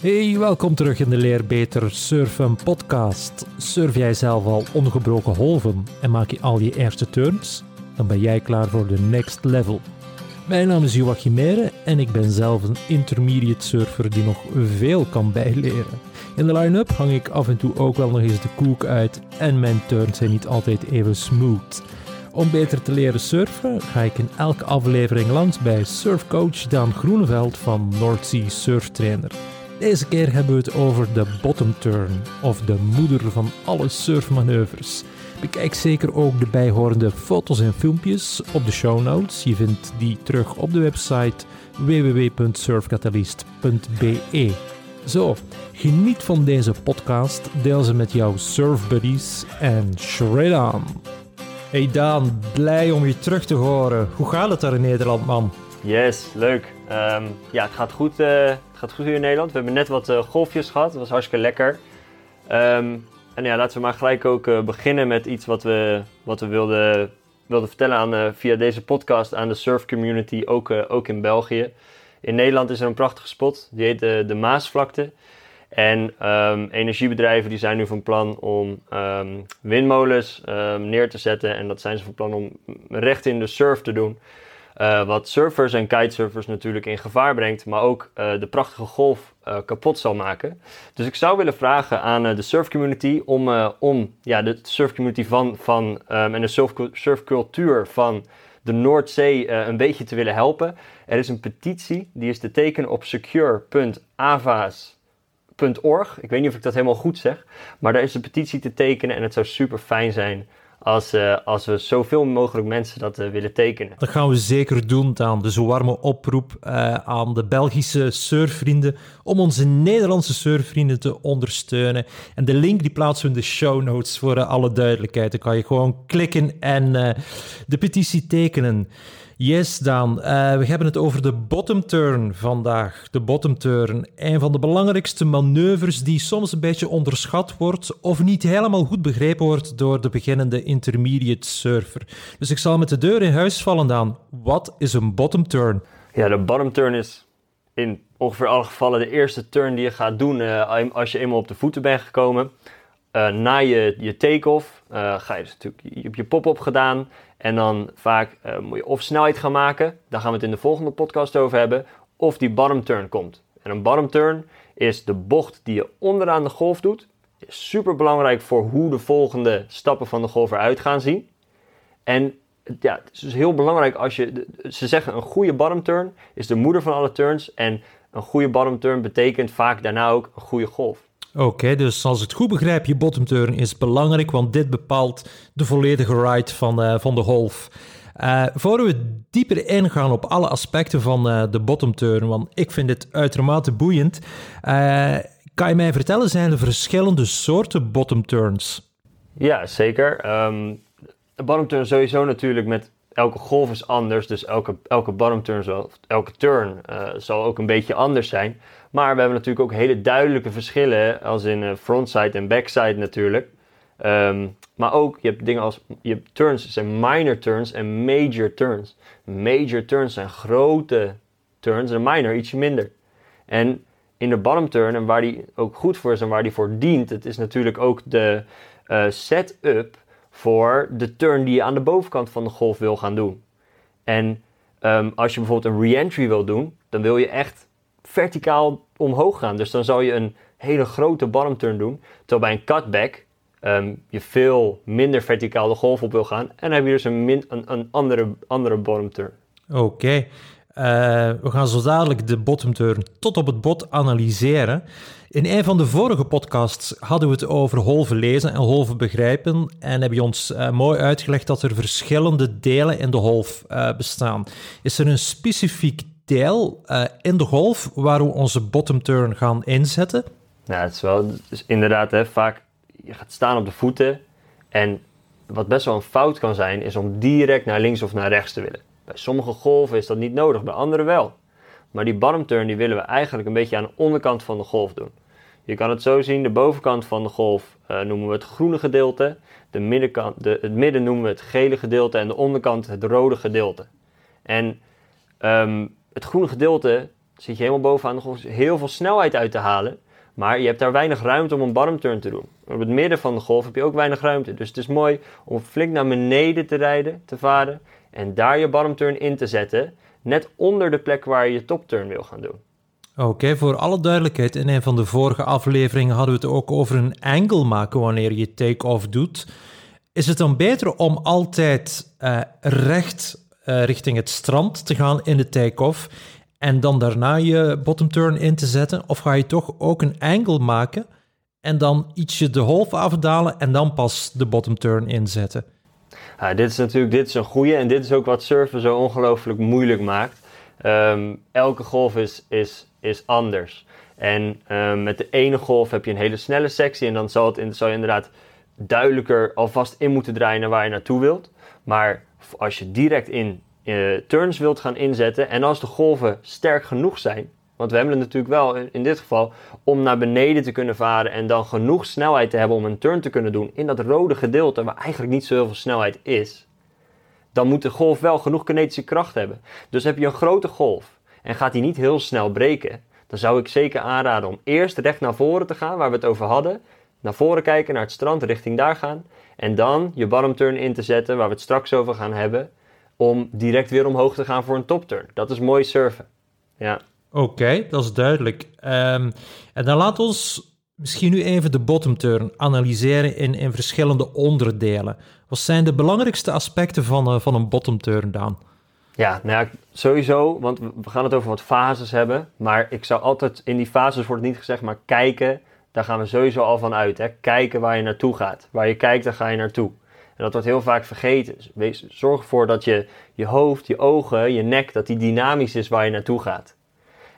Hey, welkom terug in de Leer Beter Surfen podcast. Surf jij zelf al ongebroken golven en maak je al je eerste turns? Dan ben jij klaar voor de next level. Mijn naam is Joachim Meijer en ik ben zelf een intermediate surfer die nog veel kan bijleren. In de line-up hang ik af en toe ook wel nog eens de koek uit en mijn turns zijn niet altijd even smooth. Om beter te leren surfen ga ik in elke aflevering langs bij surfcoach Daan Groeneveld van North Surf Trainer. Deze keer hebben we het over de bottom turn, of de moeder van alle surfmanoeuvres. Bekijk zeker ook de bijhorende foto's en filmpjes op de show notes. Je vindt die terug op de website www.surfcatalyst.be. Zo, geniet van deze podcast, deel ze met jouw surfbuddies en shred on! Hey Daan, blij om je terug te horen. Hoe gaat het daar in Nederland, man? Yes, leuk. Ehm, ja, het gaat, goed, het gaat goed hier in Nederland. We hebben net wat uh, golfjes gehad. Dat was hartstikke lekker. Ehm, en ja, laten we maar gelijk ook uh, beginnen met iets wat we, wat we wilden, wilden vertellen aan, via deze podcast aan de surf community, ook, ook in België. In Nederland is er een prachtige spot, die heet de, de Maasvlakte. En um, energiebedrijven die zijn nu van plan om um, windmolens neer te zetten. En dat zijn ze van plan om recht in de surf te doen. Uh, wat surfers en kitesurfers natuurlijk in gevaar brengt, maar ook uh, de prachtige golf uh, kapot zal maken. Dus ik zou willen vragen aan de surfcommunity om, om ja, de surfcommunity van, van en de surf, surfcultuur van de Noordzee een beetje te willen helpen. Er is een petitie, die is te tekenen op secure.avas ik weet niet of ik dat helemaal goed zeg. Maar daar is een petitie te tekenen en het zou super fijn zijn als, uh, als we zoveel mogelijk mensen dat uh, willen tekenen. Dat gaan we zeker doen, Dan. Dus een warme oproep uh, aan de Belgische surfvrienden om onze Nederlandse surfvrienden te ondersteunen. En de link die plaatsen we in de show notes voor alle duidelijkheid. Dan kan je gewoon klikken en de petitie tekenen. Yes, Daan. Uh, we hebben het over de bottom turn vandaag. De bottom turn. Een van de belangrijkste manoeuvres die soms een beetje onderschat wordt of niet helemaal goed begrepen wordt door de beginnende intermediate surfer. Dus ik zal met de deur in huis vallen, Daan. Wat is een bottom turn? Ja, de bottom turn is in ongeveer alle gevallen de eerste turn die je gaat doen uh, als je eenmaal op de voeten bent gekomen. Uh, na je, je take-off ga je dus natuurlijk je, je pop-up gedaan. En dan vaak uh, moet je of snelheid gaan maken, daar gaan we het in de volgende podcast over hebben, of die bottom turn komt. En een bottom turn is de bocht die je onderaan de golf doet. Is super belangrijk voor hoe de volgende stappen van de golf eruit gaan zien. En ja, het is dus heel belangrijk als je. Ze zeggen een goede bottom turn is de moeder van alle turns. En een goede bottom turn betekent vaak daarna ook een goede golf. Oké, dus als ik het goed begrijp, je bottom turn is belangrijk, want dit bepaalt de volledige ride van, uh, van de golf. Uh, voor we dieper ingaan op alle aspecten van uh, de bottom turn, want ik vind dit uitermate boeiend, kan je mij vertellen, zijn er verschillende soorten bottom turns? Ja, zeker. De bottom turn sowieso natuurlijk met elke golf is anders, dus elke, elke bottom turn, zal, elke turn zal ook een beetje anders zijn. Maar we hebben natuurlijk ook hele duidelijke verschillen, als in uh, frontside en backside natuurlijk. Um, maar ook, je hebt dingen als, je hebt turns zijn minor turns en major turns. Major turns zijn grote turns en minor ietsje minder. En in de bottom turn, en waar die ook goed voor is en waar die voor dient, het is natuurlijk ook de uh, setup voor de turn die je aan de bovenkant van de golf wil gaan doen. En um, als je bijvoorbeeld een re-entry wil doen, dan wil je echt verticaal omhoog gaan. Dus dan zou je een hele grote bottom turn doen. Terwijl bij een cutback um, je veel minder verticaal de golf op wil gaan. En dan heb je dus een, een, andere, andere bottom turn. Oké. We gaan zo dadelijk de bottom turn tot op het bot analyseren. In een van de vorige podcasts hadden we het over holven lezen en holven begrijpen. En heb je ons uh, mooi uitgelegd dat er verschillende delen in de golf uh, bestaan. Is er een specifiek deel in de golf waar we onze bottom turn gaan inzetten? Ja, het is wel inderdaad hè, vaak je gaat staan op de voeten en wat best wel een fout kan zijn is om direct naar links of naar rechts te willen. Bij sommige golven is dat niet nodig, bij andere wel. Maar die bottom turn die willen we eigenlijk een beetje aan de onderkant van de golf doen. Je kan het zo zien, de bovenkant van de golf uh, noemen we het groene gedeelte, de middenkant, de, het midden noemen we het gele gedeelte en de onderkant het rode gedeelte. En um, het groene gedeelte, zit je helemaal bovenaan de golf heel veel snelheid uit te halen. Maar je hebt daar weinig ruimte om een bottom turn te doen. Op het midden van de golf heb je ook weinig ruimte. Dus het is mooi om flink naar beneden te rijden, te varen. En daar je bottom turn in te zetten. Net onder de plek waar je je top turn wil gaan doen. Oké, voor alle duidelijkheid, in een van de vorige afleveringen hadden we het ook over een angle maken wanneer je take-off doet. Is het dan beter om altijd uh, recht uh, richting het strand te gaan in de take-off en dan daarna je bottom turn in te zetten? Of ga je toch ook een angle maken en dan ietsje de golf afdalen en dan pas de bottom turn inzetten? Ja, dit is natuurlijk dit is een goede en dit is ook wat surfen zo ongelooflijk moeilijk maakt. Um, elke golf is, is, is anders. En um, met de ene golf heb je een hele snelle sectie en dan zal, het in, zal je inderdaad duidelijker alvast in moeten draaien naar waar je naartoe wilt. Maar als je direct in uh, turns wilt gaan inzetten en als de golven sterk genoeg zijn, want we hebben het natuurlijk wel in dit geval om naar beneden te kunnen varen en dan genoeg snelheid te hebben om een turn te kunnen doen in dat rode gedeelte waar eigenlijk niet zo veel snelheid is, dan moet de golf wel genoeg kinetische kracht hebben. Dus heb je een grote golf en gaat die niet heel snel breken, dan zou ik zeker aanraden om eerst recht naar voren te gaan waar we het over hadden, naar voren kijken naar het strand, richting daar gaan en dan je bottom turn in te zetten waar we het straks over gaan hebben om direct weer omhoog te gaan voor een top turn. Dat is mooi surfen. Ja. Oké, dat is duidelijk. Um, en dan laat ons misschien nu even de bottom turn analyseren in, in verschillende onderdelen. Wat zijn de belangrijkste aspecten van, uh, van een bottom turn dan? Ja, nou ja, sowieso, want we gaan het over wat fases hebben. Maar ik zou altijd, in die fases wordt niet gezegd, maar kijken, daar gaan we sowieso al van uit. Hè? Kijken waar je naartoe gaat. Waar je kijkt, daar ga je naartoe. En dat wordt heel vaak vergeten. Zorg ervoor dat je, je hoofd, je ogen, je nek, dat die dynamisch is waar je naartoe gaat.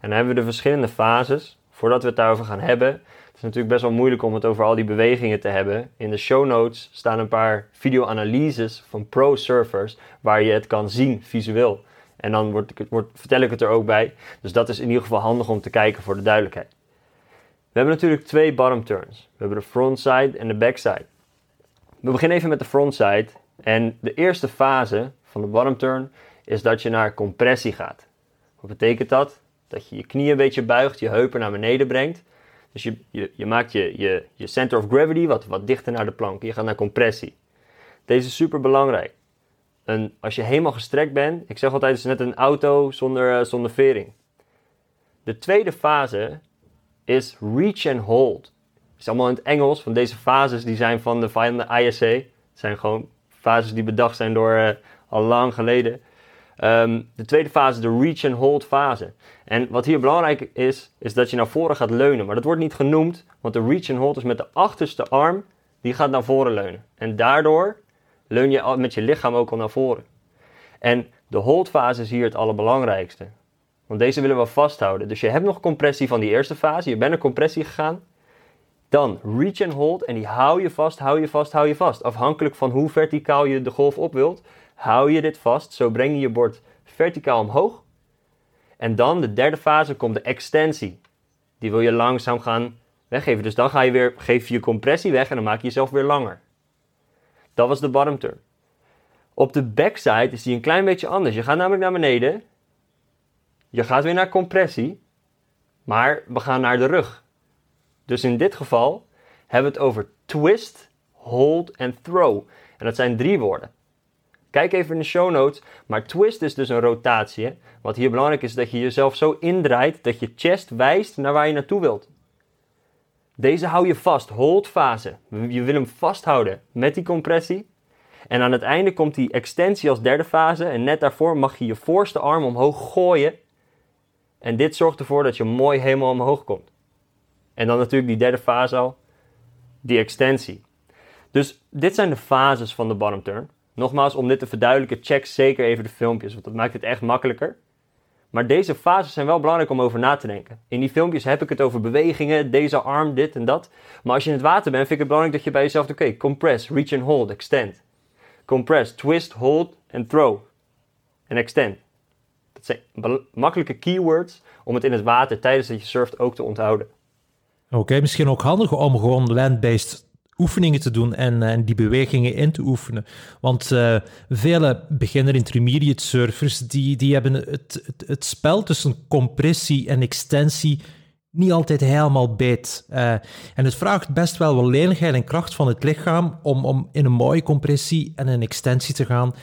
En dan hebben we de verschillende fases. Voordat we het daarover gaan hebben, het is natuurlijk best wel moeilijk om het over al die bewegingen te hebben. In de show notes staan een paar video-analyses van pro-surfers waar je het kan zien visueel. En dan word ik, word, vertel ik het er ook bij. Dus dat is in ieder geval handig om te kijken voor de duidelijkheid. We hebben natuurlijk twee bottom turns. We hebben de frontside en de backside. We beginnen even met de frontside. En de eerste fase van de bottom turn is dat je naar compressie gaat. Wat betekent dat? Dat je je knieën een beetje buigt, je heupen naar beneden brengt. Dus je, je, maakt je, je, je center of gravity wat, wat dichter naar de plank. Je gaat naar compressie. Deze is super belangrijk. En als je helemaal gestrekt bent, ik zeg altijd, het is net een auto zonder, uh, zonder vering. De tweede fase is reach and hold. Het is allemaal in het Engels, van deze fases die zijn van de, van de ISA. Het zijn gewoon fases die bedacht zijn door uh, al lang geleden. Um, de tweede fase, de reach and hold fase. En wat hier belangrijk is, is dat je naar voren gaat leunen. Maar dat wordt niet genoemd, want de reach and hold is met de achterste arm, die gaat naar voren leunen. En daardoor leun je met je lichaam ook al naar voren. En de hold fase is hier het allerbelangrijkste. Want deze willen we vasthouden. Dus je hebt nog compressie van die eerste fase. Je bent naar compressie gegaan. Dan reach and hold en die hou je vast, hou je vast, hou je vast. Afhankelijk van hoe verticaal je de golf op wilt, hou je dit vast. Zo breng je je bord verticaal omhoog. En dan de derde fase komt de extensie. Die wil je langzaam gaan weggeven. Dus dan ga je weer, geef je je compressie weg en dan maak je jezelf weer langer. Dat was de bottom turn. Op de backside is die een klein beetje anders. Je gaat namelijk naar beneden. Je gaat weer naar compressie. Maar we gaan naar de rug. Dus in dit geval hebben we het over twist, hold en throw. En dat zijn drie woorden. Kijk even in de show notes. Maar twist is dus een rotatie. Wat hier belangrijk is, dat je jezelf zo indraait dat je chest wijst naar waar je naartoe wilt. Deze hou je vast, hold fase. Je wil hem vasthouden met die compressie. En aan het einde komt die extensie als derde fase. En net daarvoor mag je je voorste arm omhoog gooien. En dit zorgt ervoor dat je mooi helemaal omhoog komt. En dan natuurlijk die derde fase al, die extensie. Dus dit zijn de fases van de bottom turn. Nogmaals, om dit te verduidelijken, check zeker even de filmpjes, want dat maakt het echt makkelijker. Maar deze fases zijn wel belangrijk om over na te denken. In die filmpjes heb ik het over bewegingen, deze arm, dit en dat. Maar als je in het water bent, vind ik het belangrijk dat je bij jezelf oké, compress, reach and hold, extend. Compress, twist, hold en throw. En extend. Dat zijn makkelijke keywords om het in het water tijdens dat je surft ook te onthouden. Oké, misschien ook handig om gewoon land-based oefeningen te doen en, en die bewegingen in te oefenen. Want uh, vele beginner intermediate surfers die, die hebben het, het, het spel tussen compressie en extensie niet altijd helemaal beet. Uh, en het vraagt best wel wel lenigheid en kracht van het lichaam om, om in een mooie compressie en een extensie te gaan.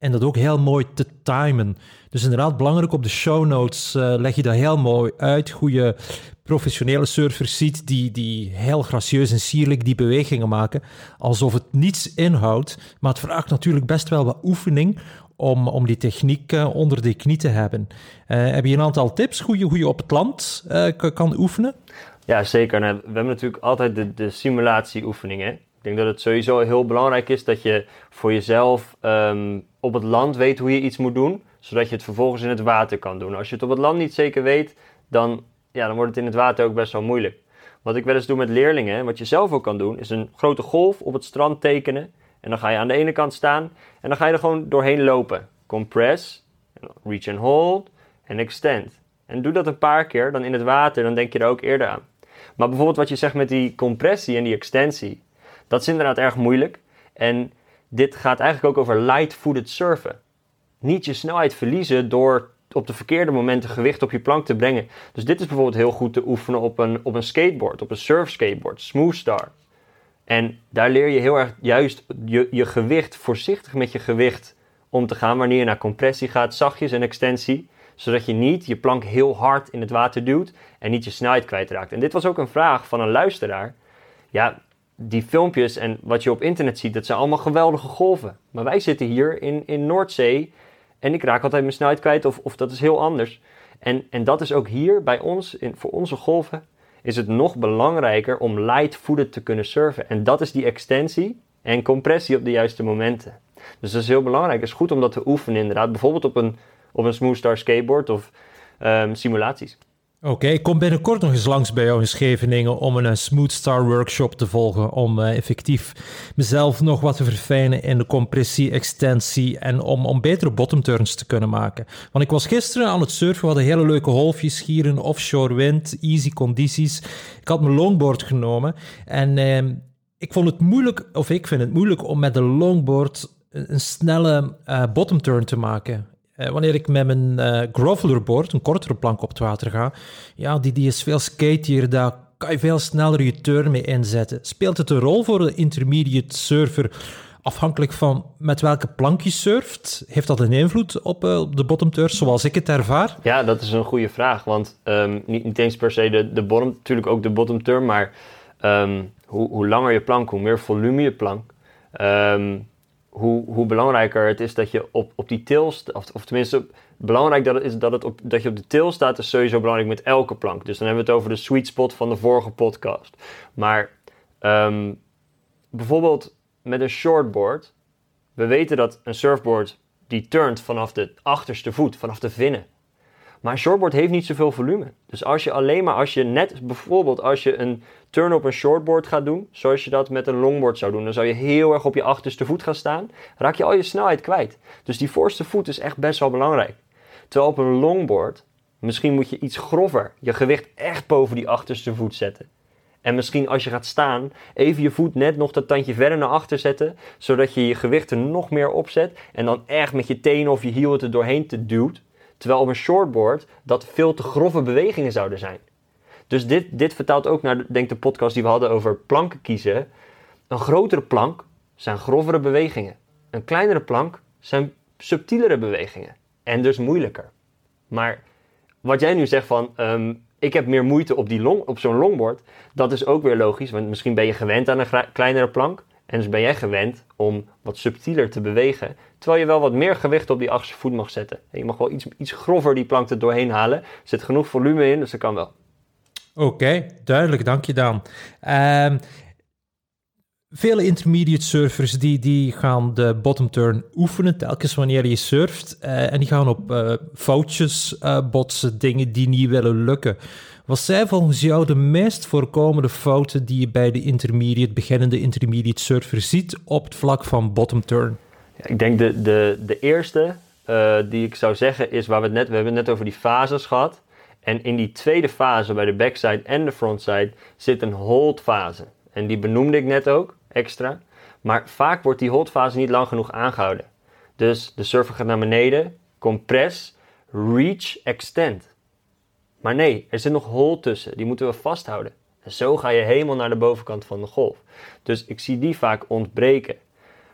En dat ook heel mooi te timen. Dus inderdaad, belangrijk op de show notes uh, leg je dat heel mooi uit. Goede professionele surfers ziet die, die heel gracieus en sierlijk die bewegingen maken. Alsof het niets inhoudt. Maar het vraagt natuurlijk best wel wat oefening om, om die techniek uh, onder de knie te hebben. Uh, heb je een aantal tips hoe je, hoe je op het land uh, kan oefenen? Ja, zeker. Nou, we hebben natuurlijk altijd de, de simulatieoefeningen. Ik denk dat het sowieso heel belangrijk is dat je voor jezelf um, op het land weet hoe je iets moet doen, zodat je het vervolgens in het water kan doen. Als je het op het land niet zeker weet, dan, ja, dan wordt het in het water ook best wel moeilijk. Wat ik wel eens doe met leerlingen, wat je zelf ook kan doen, is een grote golf op het strand tekenen. En dan ga je aan de ene kant staan en dan ga je er gewoon doorheen lopen. Compress, reach and hold en extend. En doe dat een paar keer, dan in het water, dan denk je er ook eerder aan. Maar bijvoorbeeld wat je zegt met die compressie en die extensie, dat is inderdaad erg moeilijk. En dit gaat eigenlijk ook over light-footed surfen. Niet je snelheid verliezen door op de verkeerde momenten gewicht op je plank te brengen. Dus dit is bijvoorbeeld heel goed te oefenen op een, op een skateboard, op een surf skateboard, Smooth Star. En daar leer je heel erg juist je, je gewicht, voorzichtig met je gewicht om te gaan wanneer je naar compressie gaat, zachtjes en extensie. Zodat je niet je plank heel hard in het water duwt en niet je snelheid kwijtraakt. En dit was ook een vraag van een luisteraar. Ja, die filmpjes en wat je op internet ziet, dat zijn allemaal geweldige golven. Maar wij zitten hier in, in Noordzee en ik raak altijd mijn snelheid kwijt of, of dat is heel anders. En, en dat is ook hier bij ons, in, voor onze golven, is het nog belangrijker om light-footed te kunnen surfen. En dat is die extensie en compressie op de juiste momenten. Dus dat is heel belangrijk. Het is goed om dat te oefenen inderdaad. Bijvoorbeeld op een, op een Smooth Star skateboard of um, simulaties. Oké, ik kom binnenkort nog eens langs bij jou in Scheveningen om een Smooth Star workshop te volgen. Om uh, effectief mezelf nog wat te verfijnen in de compressie, extensie en om, om betere bottom turns te kunnen maken. Want ik was gisteren aan het surfen, we hadden hele leuke golfjes hier, offshore wind, easy condities. Ik had mijn longboard genomen en uh, ik vond het moeilijk, of ik vind het moeilijk om met de longboard een snelle uh, bottom turn te maken. Uh, wanneer ik met mijn uh, grovelerboard, een kortere plank op het water ga, ja, die, die is veel skatier, daar kan je veel sneller je turn mee inzetten. Speelt het een rol voor de intermediate surfer, afhankelijk van met welke plank je surft? Heeft dat een invloed op, op de bottom turn, zoals ik het ervaar? Ja, dat is een goede vraag, want um, niet, niet eens per se de, de bottom, natuurlijk ook de bottom turn, maar um, hoe, hoe langer je plank, hoe meer volume je plank... Um, hoe, hoe belangrijker het is dat je op, op die til of, of tenminste belangrijk dat het is dat, het op, dat je op de til staat, is sowieso belangrijk met elke plank. Dus dan hebben we het over de sweet spot van de vorige podcast. Maar um, bijvoorbeeld met een shortboard, we weten dat een surfboard die turnt vanaf de achterste voet, vanaf de vinnen. Maar shortboard heeft niet zoveel volume. Dus als je alleen maar, als je net bijvoorbeeld als je een turn op een shortboard gaat doen, zoals je dat met een longboard zou doen, dan zou je heel erg op je achterste voet gaan staan, raak je al je snelheid kwijt. Dus die voorste voet is echt best wel belangrijk. Terwijl op een longboard, misschien moet je iets grover, je gewicht echt boven die achterste voet zetten. En misschien als je gaat staan, even je voet net nog dat tandje verder naar achter zetten, zodat je je gewicht er nog meer op zet en dan echt met je tenen of je hiel het er doorheen te duwt. Terwijl op een shortboard dat veel te grove bewegingen zouden zijn. Dus dit, dit vertaalt ook naar denk de podcast die we hadden over planken kiezen. Een grotere plank zijn grovere bewegingen. Een kleinere plank zijn subtielere bewegingen. En dus moeilijker. Maar wat jij nu zegt van, um, ik heb meer moeite op, die long, op zo'n longboard, dat is ook weer logisch. Want misschien ben je gewend aan een kleinere plank. En dus ben jij gewend om wat subtieler te bewegen. Terwijl je wel wat meer gewicht op die achterste voet mag zetten. En je mag wel iets, iets grover die plank er doorheen halen. Er zit genoeg volume in, dus dat kan wel. Oké, duidelijk, dank je dan. Um, vele intermediate surfers die, die gaan de bottom turn oefenen telkens wanneer je surft. Uh, en die gaan op foutjes uh, botsen, dingen die niet willen lukken. Wat zijn volgens jou de meest voorkomende fouten die je bij de intermediate, beginnende intermediate surfer ziet op het vlak van bottom turn? Ja, ik denk de, de, de eerste die ik zou zeggen is waar we het net, we hebben het net over die fases gehad. En in die tweede fase, bij de backside en de frontside, zit een hold fase. En die benoemde ik net ook, extra. Maar vaak wordt die holdfase niet lang genoeg aangehouden. Dus de surfer gaat naar beneden, compress, reach, extend. Maar nee, er zit nog hold tussen, die moeten we vasthouden. En zo ga je helemaal naar de bovenkant van de golf. Dus ik zie die vaak ontbreken.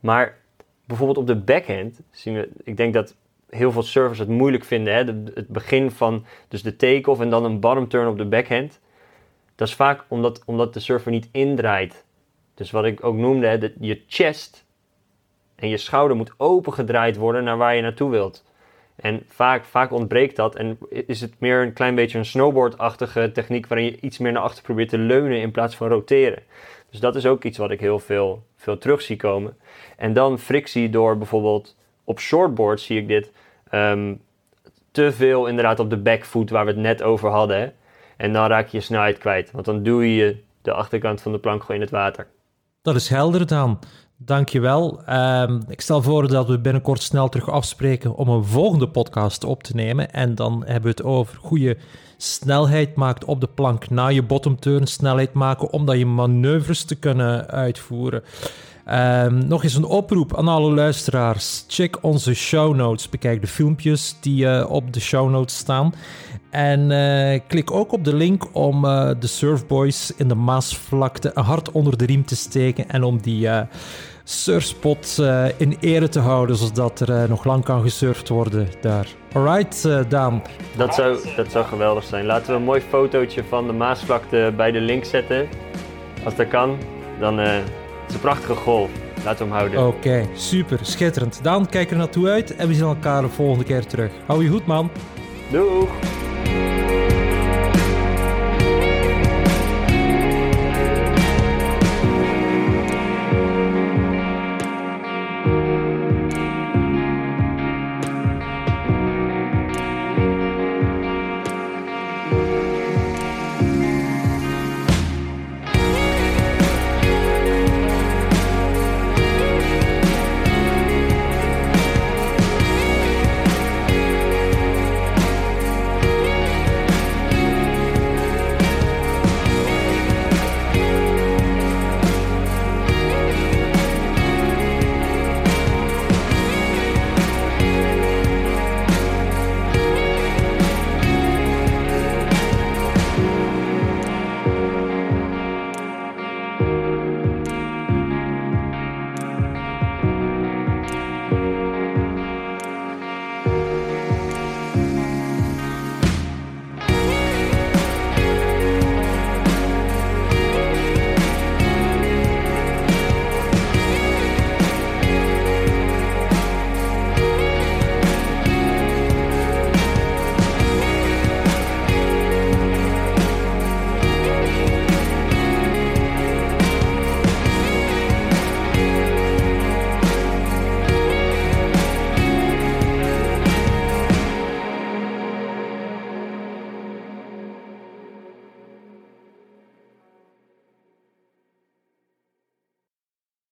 Maar bijvoorbeeld op de backhand zien we, ik denk dat heel veel surfers het moeilijk vinden. Hè? het begin van dus de take-off en dan een bottom turn op de backhand. Dat is vaak omdat, omdat de surfer niet indraait. Dus wat ik ook noemde, je chest en je schouder moet opengedraaid worden naar waar je naartoe wilt. En vaak, vaak ontbreekt dat en is het meer een klein beetje een snowboardachtige techniek waarin je iets meer naar achter probeert te leunen in plaats van roteren. Dus dat is ook iets wat ik heel veel, veel terug zie komen. En dan frictie door bijvoorbeeld op shortboard zie ik dit. Ehm, te veel inderdaad op de backfoot waar we het net over hadden. En dan raak je je snelheid kwijt. Want dan doe je de achterkant van de plank gewoon in het water. Dat is helder dan. Dankjewel. Um, ik stel voor dat we binnenkort snel terug afspreken om een volgende podcast op te nemen. En dan hebben we het over goede snelheid maakt op de plank na je bottom turn. Snelheid maken om dat je manoeuvres te kunnen uitvoeren. Um, nog eens een oproep aan alle luisteraars. Check onze show notes. Bekijk de filmpjes die uh, op de show notes staan. En uh, klik ook op de link om uh, de Surfboys in de Maasvlakte hart onder de riem te steken. En om die surfspot in ere te houden, zodat er nog lang kan gesurfd worden daar. Alright, Daan. Dat zou, dat zou geweldig zijn. Laten we een mooi fotootje van de Maasvlakte bij de link zetten. Als dat kan, dan is een prachtige golf. Laten we hem houden. Oké, super, schitterend. Dan kijken we naartoe uit en we zien elkaar de volgende keer terug. Hou je goed, man. Doeg!